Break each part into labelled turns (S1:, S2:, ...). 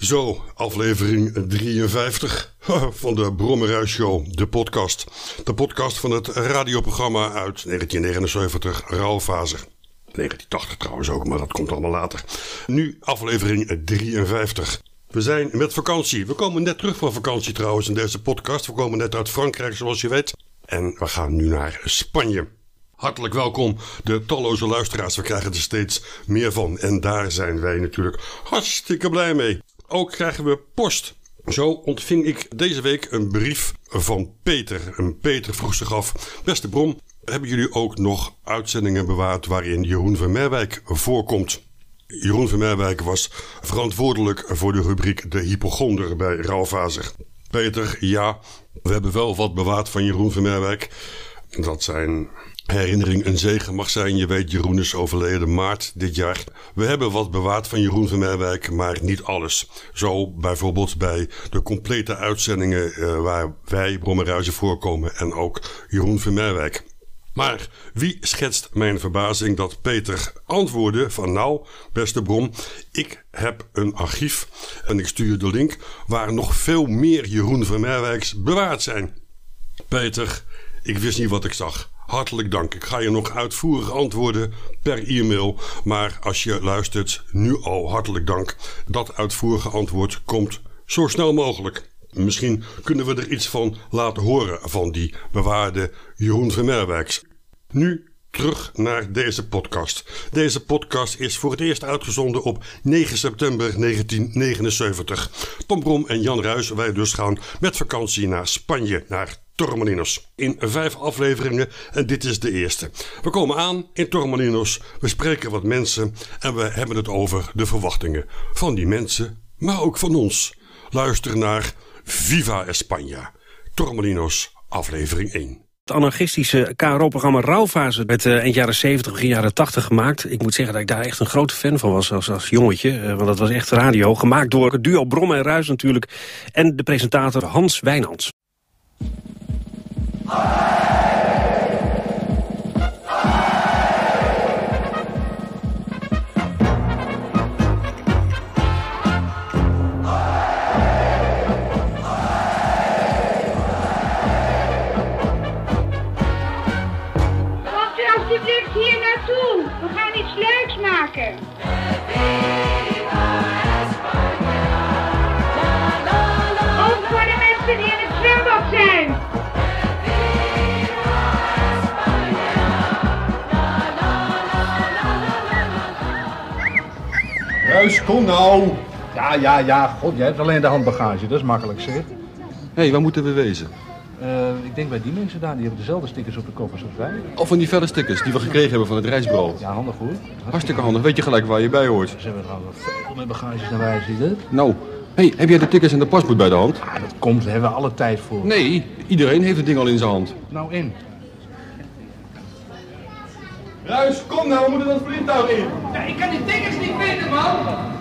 S1: Zo, aflevering 53 van de Brommerhuis Show, de podcast. De podcast van het radioprogramma uit 1979, Rauwfazer. 1980 trouwens ook, maar dat komt allemaal later. Nu aflevering 53. We zijn met vakantie. We komen net terug van vakantie trouwens in deze podcast. We komen net uit Frankrijk, zoals je weet. En we gaan nu naar Spanje. Hartelijk welkom, de talloze luisteraars. We krijgen er steeds meer van. En daar zijn wij natuurlijk hartstikke blij mee. Ook krijgen we post. Zo ontving ik deze week een brief van Peter. En Peter vroeg zich af: Beste Brom, hebben jullie ook nog uitzendingen bewaard waarin Jeroen van Merwijk voorkomt? Jeroen van Merwijk was verantwoordelijk voor de rubriek De Hypochonder bij Rauwfazer. Peter, ja, we hebben wel wat bewaard van Jeroen van Merwijk. Dat zijn herinnering een zegen mag zijn. Je weet, Jeroen is overleden maart dit jaar. We hebben wat bewaard van Jeroen van Merwijk, maar niet alles. Zo bijvoorbeeld bij de complete uitzendingen uh, waar wij Brommerhuizen voorkomen en ook Jeroen van Merwijk. Maar wie schetst mijn verbazing dat Peter antwoordde van nou, beste bron, ik heb een archief en ik stuur de link waar nog veel meer Jeroen van Merwijks bewaard zijn. Peter, ik wist niet wat ik zag. Hartelijk dank. Ik ga je nog uitvoerig antwoorden per e-mail. Maar als je luistert, nu al hartelijk dank. Dat uitvoerige antwoord komt zo snel mogelijk. Misschien kunnen we er iets van laten horen van die bewaarde Jeroen van Merwijks. Nu terug naar deze podcast. Deze podcast is voor het eerst uitgezonden op 9 september 1979. Tom Brom en Jan Ruis, wij dus gaan met vakantie naar Spanje, naar Torremolinos. In vijf afleveringen en dit is de eerste. We komen aan in Torremolinos, we spreken wat mensen en we hebben het over de verwachtingen van die mensen, maar ook van ons. Luister naar Viva España, Torremolinos, aflevering 1
S2: het anarchistische KRO-programma Rauwfase werd uh, eind jaren 70, begin jaren 80 gemaakt. Ik moet zeggen dat ik daar echt een grote fan van was als, als jongetje. Uh, want dat was echt radio. Gemaakt door het duo Brom en Ruis natuurlijk. En de presentator Hans Wijnands.
S3: Maken.
S4: Ruis, kom nou. Ja, ja, ja. God, jij hebt alleen de handbagage. Dat is makkelijk, zeg. Hé,
S5: hey, waar moeten we wezen?
S4: Uh, ik denk bij die mensen daar, die hebben dezelfde stickers op de koffers als wij.
S5: Of van die felle stickers die we gekregen hebben van het reisbureau.
S4: Ja, handig hoor.
S5: Hartstikke handig. Weet je gelijk waar je bij hoort.
S4: Ze hebben trouwens veel met bagages naar wij, zie je?
S5: Nou, hey, heb jij de tickets en de paspoort bij de hand?
S4: Ja, dat komt. Daar hebben we alle tijd voor.
S5: Nee, iedereen heeft het ding al in zijn hand.
S4: Nou, in.
S5: Ruis, kom nou, we moeten dat vliegtuig in.
S6: Ja, ik kan die tickets niet vinden, man.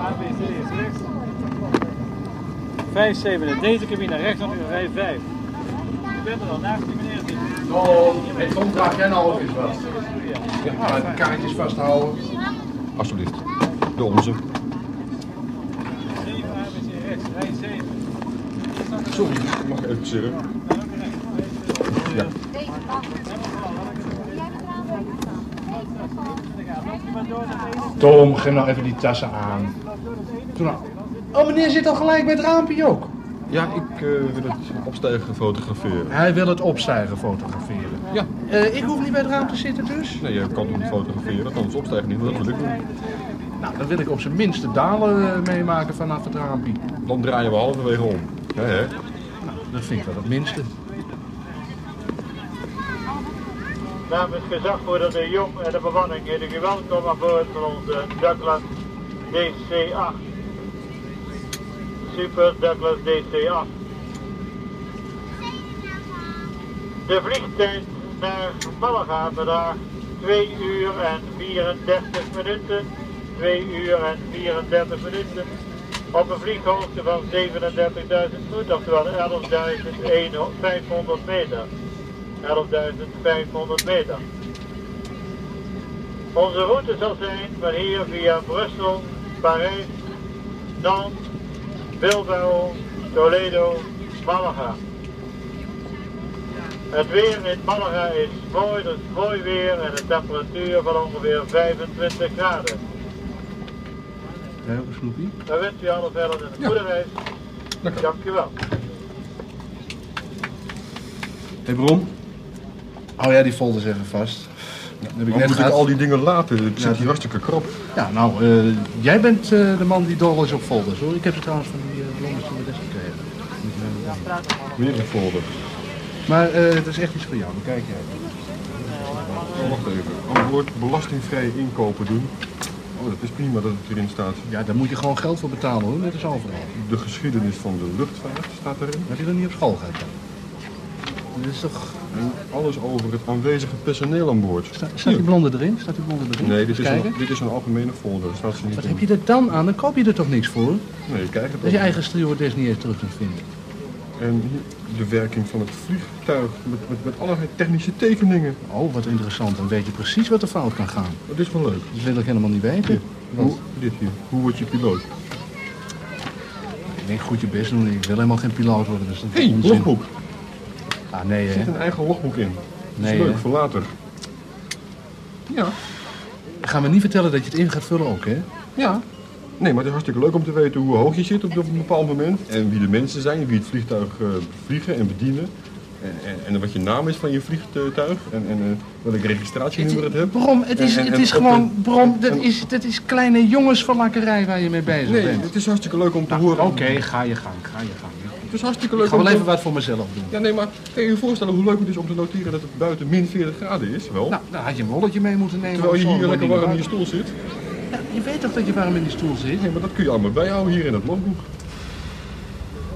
S7: ABC is rechts. 5, 7, deze cabine, rechts op rij 5. Ik ben er al, naast die meneer zit.
S4: Oh, draag jij nou ook eens wat? Ja, de kaartjes vasthouden.
S5: Alsjeblieft. De onze.
S7: 7 ABC rechts, rij 7.
S5: Sorry, mag ik even zitten?
S4: Tom, geef nou even die tassen aan. Toen nou. Oh, meneer zit al gelijk bij het raampje ook.
S5: Ja, ik uh, wil het opstijgen fotograferen.
S4: Hij wil het opstijgen fotograferen.
S5: Ja.
S4: Uh, ik hoef niet bij het raam te zitten dus?
S5: Nee, je kan het fotograferen, anders opstijgen niet, maar dat wil ik doen.
S4: Nou, dan wil ik op zijn minste dalen uh, meemaken vanaf het raampje.
S5: Dan draaien we halverwege om. Ja, hè?
S4: Nou, dat vind ik wel het minste.
S8: Namens gezagvoerder De Jong en de bemanning heet u welkom aan boord van onze Douglas DC-8. Super Douglas DC-8. De vliegtijd naar Malaga bedraagt 2 uur en 34 minuten. 2 uur en 34 minuten. Op een vlieghoogte van 37.000 voet, oftewel 11.500 meter. 11.500 meter. Onze route zal zijn van hier via Brussel, Parijs, Nantes, Bilbao, Toledo, Malaga. Het weer in Malaga is mooi, dus mooi weer en een temperatuur van ongeveer 25 graden.
S4: Een snoepie?
S8: Dan wens u alle verder een goede reis. Dankjewel.
S5: Hé Bron,
S4: Hou jij die folders even vast. Dan heb ik net
S5: moet ik
S4: gehad.
S5: al die dingen laten? Ik
S4: Ja,
S5: zit hier hartstikke krap.
S4: Ja, nou, eh, jij bent eh, de man die dol is op folders hoor. Ik heb ze trouwens van die uh, blonde stewardess gekregen. Moet je nou doen.
S5: Weer een folder.
S4: Maar het is echt iets voor jou, dan kijk jij.
S5: Oh, wacht even. Antwoord belastingvrij inkopen doen. Oh, dat is prima dat het erin staat.
S4: Ja, daar moet je gewoon geld voor betalen hoor, net als overal.
S5: De geschiedenis van de luchtvaart staat erin.
S4: Dat je er niet op school gaat Dat is toch...
S5: Alles over het aanwezige personeel aan boord.
S4: Sta- staat die blonde erin? Staat die blonde erin?
S5: Nee, dit is, een, dit is een algemene folder. Daar staat ze niet
S4: Wat
S5: in.
S4: heb je er dan aan? Dan koop je er toch niks voor?
S5: Nee, kijk het
S4: Als je eigen stewardess niet eens terug kunt vinden.
S5: En de werking van het vliegtuig met, met, met allerlei technische tekeningen.
S4: Oh, wat interessant. Dan weet je precies wat er fout kan gaan.
S5: Dat is wel leuk.
S4: Dat wil ik helemaal niet weten.
S5: Hoe, dit hier. Hoe word je piloot?
S4: Ik denk goed je best doen. Ik wil helemaal geen piloot worden. Dus dat
S5: hey, logboek.
S4: Nee
S5: Er zit een eigen logboek in. Dat
S4: Nee,
S5: is leuk
S4: hè?
S5: voor later. Ja.
S4: Gaan we niet vertellen dat je het in gaat vullen ook, hè?
S5: Ja. Nee, maar het is hartstikke leuk om te weten hoe hoog je zit op een bepaald moment. En wie de mensen zijn, wie het vliegtuig eh, vliegen en bedienen. En, en, en wat je naam is van je vliegtuig. En, en eh, welk registratienummer het hebt.
S4: Brom, het is,
S5: En-
S4: het is gewoon... Brom, dat is, dat is kleine jongensverlakkerij waar je mee bezig
S5: Nee,
S4: bent.
S5: het is hartstikke leuk om te
S4: Nou,
S5: horen.
S4: Oké, ga je gang, ga je gang.
S5: Het is hartstikke
S4: Ik
S5: leuk
S4: ga
S5: om
S4: wel even wat voor mezelf doen.
S5: Ja, nee, maar kan je je voorstellen hoe leuk het is om te noteren dat het buiten min 40 graden is? Wel.
S4: Nou, dan had je een rolletje mee moeten nemen.
S5: Terwijl je hier lekker warm in je stoel zit.
S4: Ja, je weet toch dat je warm in die stoel zit?
S5: Nee, maar dat kun je allemaal bijhouden hier in het logboek.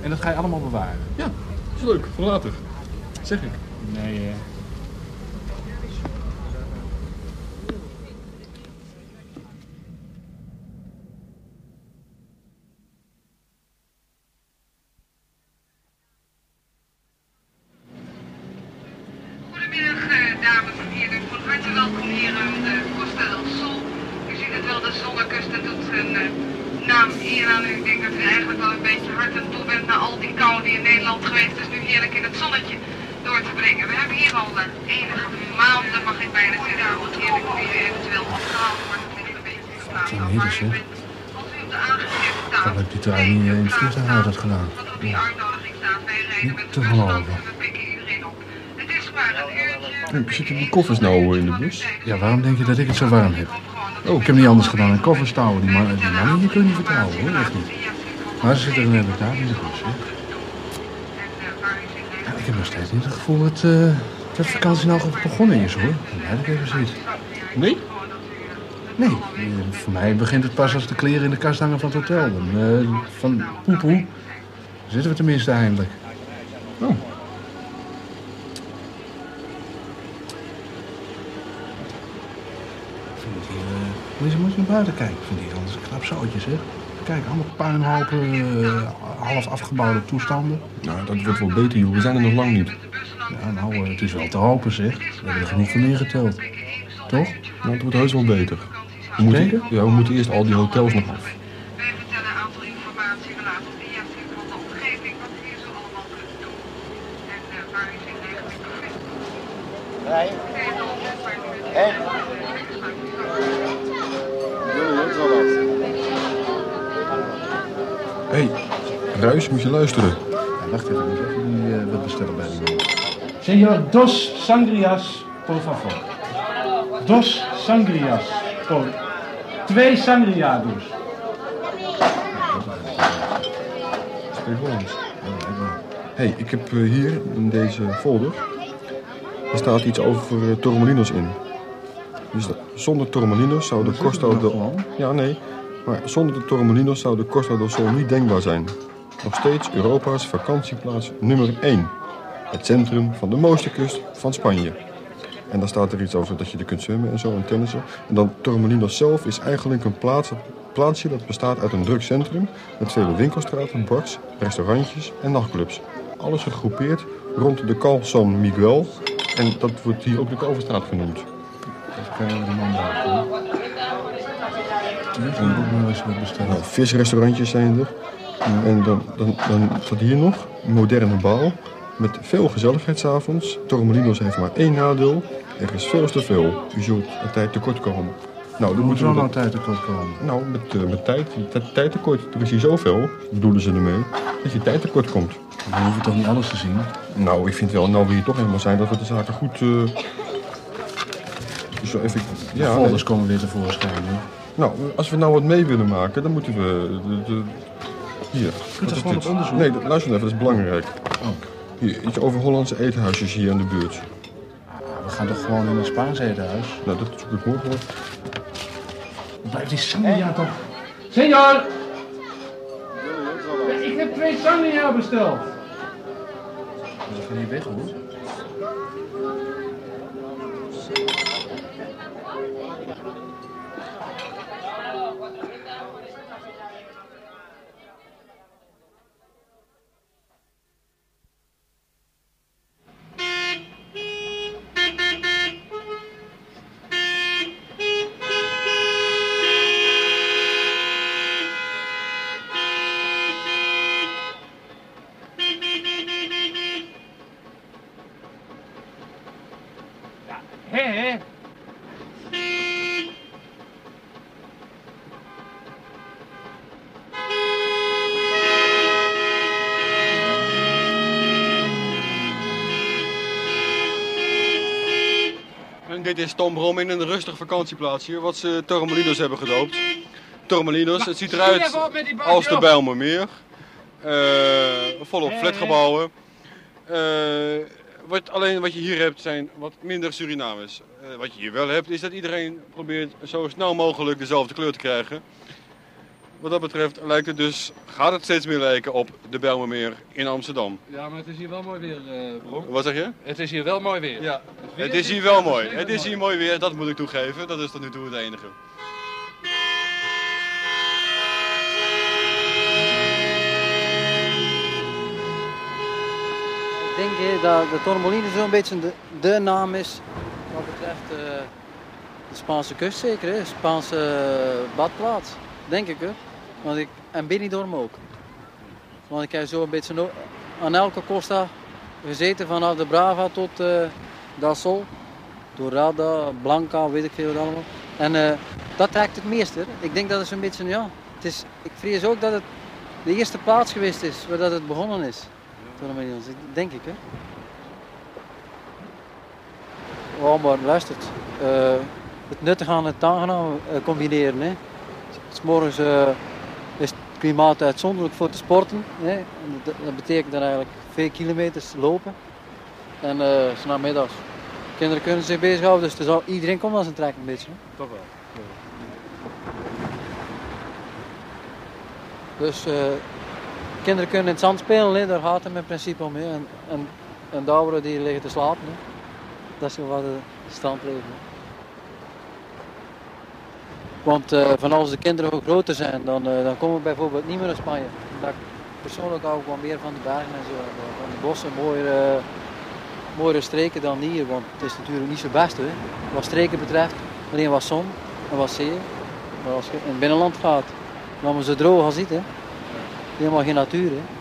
S4: En dat ga je allemaal bewaren.
S5: Ja, dat is leuk. Voor later. Zeg ik.
S4: Nee.
S9: Goedemiddag, eh, dames en heren. Van harte welkom hier aan de Costa del Sol. U ziet het wel, de zonnekust, dat doet een eh, naam eer aan u. Ik denk dat u eigenlijk wel een beetje hard en toe bent na al die kou die Nederland geweest is, nu heerlijk in het zonnetje door te brengen. We hebben hier al eh, enige maanden, mag ik bijna zeggen, wat heerlijk weer eventueel opgehaald wordt. Het ligt een beetje in de waar u bent. Als u op de aangegeven taal
S4: Waarom heb het eigenlijk niet in het vliegtuig had gedaan?
S9: wat op die uitnodiging staat, wij rijden
S4: Niet
S9: met
S4: te
S9: de bus langs
S4: geloven.
S9: en we pikken iedereen op. Het is maar een uurtje.
S5: Zitten die koffers nou in de bus?
S4: Ja, waarom denk je dat ik het zo warm heb? Oh, ik heb niet anders gedaan dan koffers touwen. Die mannen, die mannen hier kun je niet vertrouwen hoor, echt niet. Maar ze zitten er net daar in de bus, hè. Ja, ik heb nog steeds niet het gevoel dat, eh, dat vakantie nou goed begonnen is hoor. Dat ik even ziet.
S5: Nee?
S4: Nee, eh, voor mij begint het pas als de kleren in de kast hangen van het hotel. Dan, eh, van poepoe zitten we tenminste eindelijk.
S5: Oh.
S4: Ik vind het hier, moet je je naar buiten kijken. Ik vind hier anders een knap zootje zeg. Kijk, allemaal puinhopen, eh, half afgebouwde toestanden.
S5: Nou, dat wordt wel beter, joh. We zijn er nog lang niet.
S4: Ja, nou, eh, het is wel te hopen zeg. We hebben er genoeg van neergeteld. Toch?
S5: Nou, het wordt heus wel beter. We moeten,
S4: Zeker?
S5: ja, we moeten eerst al die hotels nog af.
S9: Wij vertellen een aantal informatie gelaten
S5: Hé, hey, Ruis, moet je luisteren.
S4: Ja, wacht even, ik moet even die, eh, wat bestellen bij die man. Senor dos sangrias, por favor. Dos sangrias, por... Twee sangria dus.
S5: Spreek Hollands. Hé, hey, ik heb eh, hier in deze folder... Er staat iets over uh, Torremolinos in. Dus dat- zonder Torremolinos zou de Costa
S4: nou
S5: del...
S4: gewoon?
S5: Ja, nee. Maar zonder de Torremolinos zou de Costa del Sol niet denkbaar zijn. Nog steeds Europa's vakantieplaats nummer 1. Het centrum van de mooiste kust van Spanje. En dan staat er iets over dat je er kunt zwemmen en zo en tennissen. En dan Torremolinos zelf is eigenlijk een plaats, plaatsje dat bestaat uit een druk centrum... met vele winkelstraten, bars, restaurantjes en nachtclubs. Alles gegroepeerd rond de Cal San Miguel. En dat wordt hier ook de Kalverstraat genoemd.
S4: Even kijken wat
S5: Nou, visrestaurantjes zijn er. En dan, dan, dan staat hier nog een moderne bouw met veel gezelligheid 's avonds. Torremolinos heeft maar één nadeel. Er is veel te veel. U zult een tijd tekort komen. Nou, dan moeten we
S4: nou tijd tekort komen?
S5: Nou, met, met tijd, tijd, tekort. Er is hier zoveel, bedoelen ze ermee, dat je tijd tekort komt.
S4: Dan hoef je toch niet alles te zien?
S5: Nou, ik vind wel, nou we hier toch helemaal zijn, dat we de zaken goed... eh zo even,
S4: De
S5: ja,
S4: folders komen weer tevoorschijn. Hè?
S5: Nou, als we nou wat mee willen maken, dan moeten we... De, de, hier. Wat is dit?
S4: onderzoek?
S5: Nee, dat- luister even, dat is belangrijk.
S4: Oh.
S5: Hier, iets over Hollandse etenhuisjes hier in de buurt.
S4: We gaan toch gewoon in een Spaans etenhuis?
S5: Nou, dat zoek ik morgen wel.
S4: Blijf die sangria toch...
S6: Senor! Ik heb twee sangria besteld.
S4: Dat je niet weg hoor.
S6: Hé, hé.
S10: En dit is Tom Brom in een rustig vakantieplaatsje, wat ze Torremolinos hebben gedoopt. Torremolinos, het ziet eruit als de. Bijlmermeer. Eh volop flatgebouwen. Wat, alleen wat je hier hebt zijn wat minder Surinamers. Eh, wat je hier wel hebt is dat iedereen probeert zo snel mogelijk dezelfde kleur te krijgen. Wat dat betreft lijkt het dus, gaat het steeds meer lijken op de Bijlmermeer in Amsterdam.
S7: Ja, maar het is hier wel mooi weer, eh Brom.
S10: Wat zeg je?
S7: Het is hier wel mooi weer.
S10: Ja,
S7: weer
S10: het is hier wel mooi. Het is hier mooi weer, dat moet ik toegeven. Dat is tot nu toe het enige.
S11: Ik denk dat de Torremolino zo'n beetje de, de naam is wat betreft eh, de Spaanse kust zeker, hè? Spaanse eh, badplaats, denk ik. Hè? Want ik, en Benidorm ook. Want ik heb zo een beetje aan elke costa gezeten, vanaf de Brava tot eh Da Sol, Dorada, Blanca, weet ik veel wat allemaal. En eh, dat trekt het meeste. Ik denk dat het zo'n beetje, ja, het is, ik vrees ook dat het de eerste plaats geweest is waar dat het begonnen is. Torremolinos, denk ik hè. Oh, maar luistert. eh, het nuttige aan het aangenaam eh, combineren. Hè. Morgens eh, is het klimaat uitzonderlijk voor te sporten. Hè. Dat, betekent dan eigenlijk veel kilometers lopen. En eh s namiddags. Kinderen kunnen zich bezighouden, dus al, iedereen komt aan zijn trek een beetje. hè.
S7: Toch wel.
S11: Dus eh, kinderen kunnen in het zand spelen, hè. daar gaat het in principe om. Hè. En, en, die liggen te slapen. Hè. Dat is wat de standleven. Want eh, van als de kinderen groter zijn, dan, eh, dan komen we bijvoorbeeld niet meer naar Spanje. Omdat ik persoonlijk hou ik meer van de bergen en zo. en Van de bossen, mooiere, mooiere streken dan hier. Want het is natuurlijk niet zo best hè. Wat streken betreft, alleen wat zon en wat zee. Maar als je in het binnenland gaat, dan we zo droog als dit, hè. Helemaal geen natuur, hè.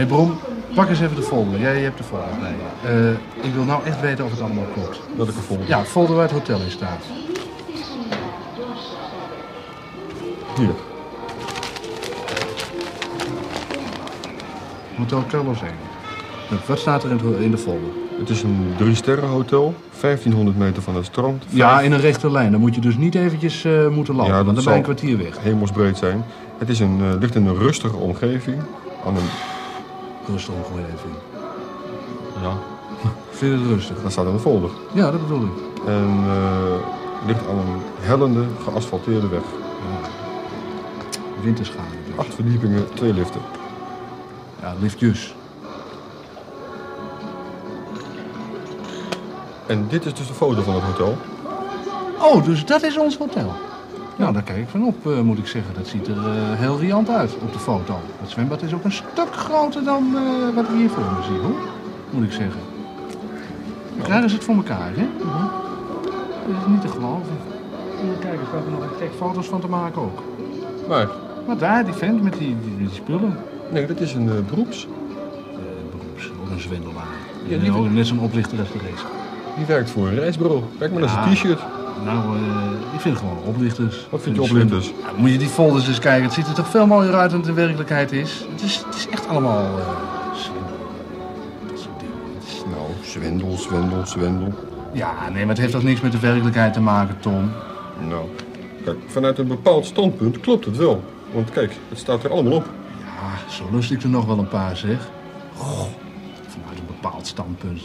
S4: Hey Brom, pak eens even de folder. Jij hebt de folder bij je. Eh, ik wil nou echt weten of het allemaal klopt.
S5: Welke folder?
S4: Ja, folder waar het hotel in staat.
S5: Hier.
S4: Hotel Carlos 1. Wat staat er in de, in de folder?
S5: Het is een drie sterren hotel, 1500 meter van het strand.
S4: Ja, in een rechte lijn. Dan moet je dus niet eventjes eh, moeten landen,
S5: Ja,
S4: want dan ben je een kwartier weg.
S5: hemelsbreed zijn. Het is een, eh, ligt in een rustige omgeving. Aan een,
S4: Rustig omgeving.
S5: ja.
S4: vind je het rustig?
S5: Dat staat in de folder.
S4: Ja, dat bedoel ik.
S5: En eh, ligt aan een hellende, geasfalteerde weg.
S4: Winterschade dus.
S5: Acht verdiepingen, twee liften.
S4: Ja, liftjes.
S5: En dit is dus de foto van het hotel.
S4: Oh, dus dat is ons hotel. Nou, daar kijk ik van op, eh, moet ik zeggen. Dat ziet er eh, heel riant uit op de foto. Het zwembad is ook een stuk groter dan eh, wat we hier voor me zien, hoor. Moet ik zeggen. Krijgen ze het voor elkaar, hè? Dat is niet te geloven. Kijk, er staat er nog echt foto's van te maken ook.
S5: Maar,
S4: Maar daar, die vent met die, die, die spullen.
S5: nee, dat is een eh, beroeps.
S4: beroeps, ook een zwendelaar.
S5: Ja, die-
S4: ook net zo'n oplichter als de rest.
S5: Die werkt voor een reisbureau. Kijk maar naar zijn
S4: Ja.
S5: t-shirt.
S4: Nou, eh ik vind gewoon oplichters.
S5: Wat vind je oplichters?
S4: Ja, moet je die folders eens kijken. Het ziet er toch veel mooier uit dan het in werkelijkheid is. Het is, het is echt allemaal eh, zwendel. Dat soort dingen. Het is-
S5: Nou, zwendel, zwendel, zwendel.
S4: Ja, nee, maar het heeft toch niks met de werkelijkheid te maken, Tom?
S5: Nou, kijk, vanuit een bepaald standpunt klopt het wel. Want kijk, het staat er allemaal op.
S4: Ja, zo lust ik er nog wel een paar, zeg. Goh, vanuit een bepaald standpunt.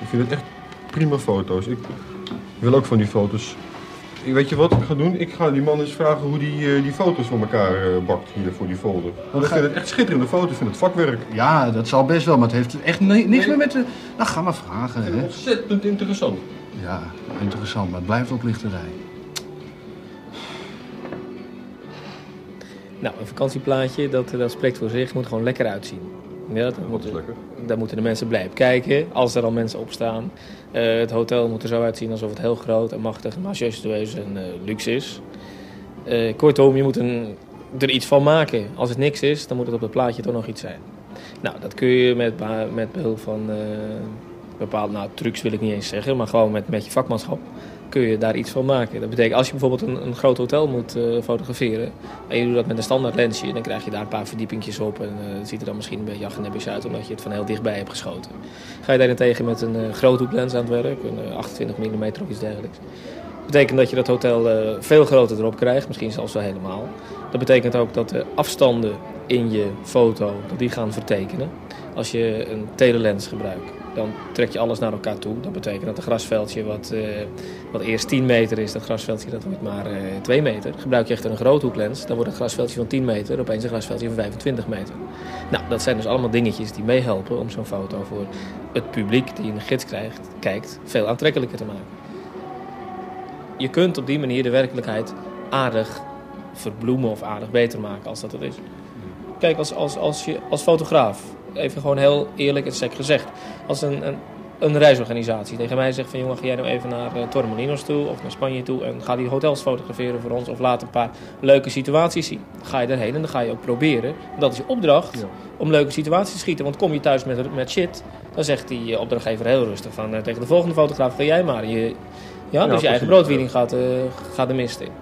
S5: Ik vind het echt prima foto's. Ik wil ook van die foto's. Ik- Weet je wat ik ga doen? Ik ga die man eens vragen hoe die eh, die foto's voor elkaar eh, bakt hier voor die folder. Want ik
S4: ga-
S5: vind het echt schitterende foto's. Ik vind het vakwerk.
S4: Ja, dat zal best wel, maar het heeft echt ni- niks meer met de... Nou, ga maar vragen, hè.
S5: Ontzettend interessant.
S4: Ja, interessant, maar het blijft oplichterij.
S12: Nou, een vakantieplaatje, dat, dat spreekt voor zich. moet gewoon lekker uitzien. Ja, dat moeten, daar moeten de mensen blij op kijken, als er al mensen op staan. Eh, het hotel moet er zo uitzien alsof het heel groot en machtig en majestueus en eh, luxe is. Eh, kortom, je moet een, er iets van maken. Als het niks is, dan moet het op het plaatje toch nog iets zijn. Nou, dat kun je met, met behulp van bepaalde nou, trucs wil ik niet eens zeggen, maar gewoon met, met je vakmanschap kun je daar iets van maken. Dat betekent als je bijvoorbeeld een, een groot hotel moet eh, fotograferen en je doet dat met een standaard lensje, dan krijg je daar een paar verdiepingjes op en eh, het ziet er dan misschien een beetje achternebbies uit omdat je het van heel dichtbij hebt geschoten. Ga je daarentegen met een uh, groothoeklens aan het werk, een eh, 28 mm of iets dergelijks. Dat betekent dat je dat hotel eh, veel groter erop krijgt, misschien zelfs wel helemaal. Dat betekent ook dat de afstanden in je foto dat die gaan vertekenen. Als je een telelens gebruikt, dan trek je alles naar elkaar toe. Dat betekent dat een grasveldje wat, eh, wat eerst 10 meter is, dat grasveldje dat wordt maar eh 2 meter. Gebruik je echter een groothoeklens, dan wordt een grasveldje van 10 meter opeens een grasveldje van 25 meter. Nou, dat zijn dus allemaal dingetjes die meehelpen om zo'n foto voor het publiek die een gids krijgt, kijkt, veel aantrekkelijker te maken. Je kunt op die manier de werkelijkheid aardig verbloemen of aardig beter maken als dat het is. Kijk, als, als, als, je, als fotograaf, even gewoon heel eerlijk en sec gezegd, als een, een, een reisorganisatie tegen mij zegt van jongen, ga jij nou even naar uh, Torremolinos toe of naar Spanje toe en ga die hotels fotograferen voor ons of laat een paar leuke situaties zien. Dan ga je daarheen en dan ga je ook proberen, dat is je opdracht, ja. om leuke situaties te schieten. Want kom je thuis met, met shit, dan zegt die opdrachtgever heel rustig van uh, tegen de volgende fotograaf ga jij maar. Je, ja, dus je eigen broodwiening gaat, uh, gaat de mist in.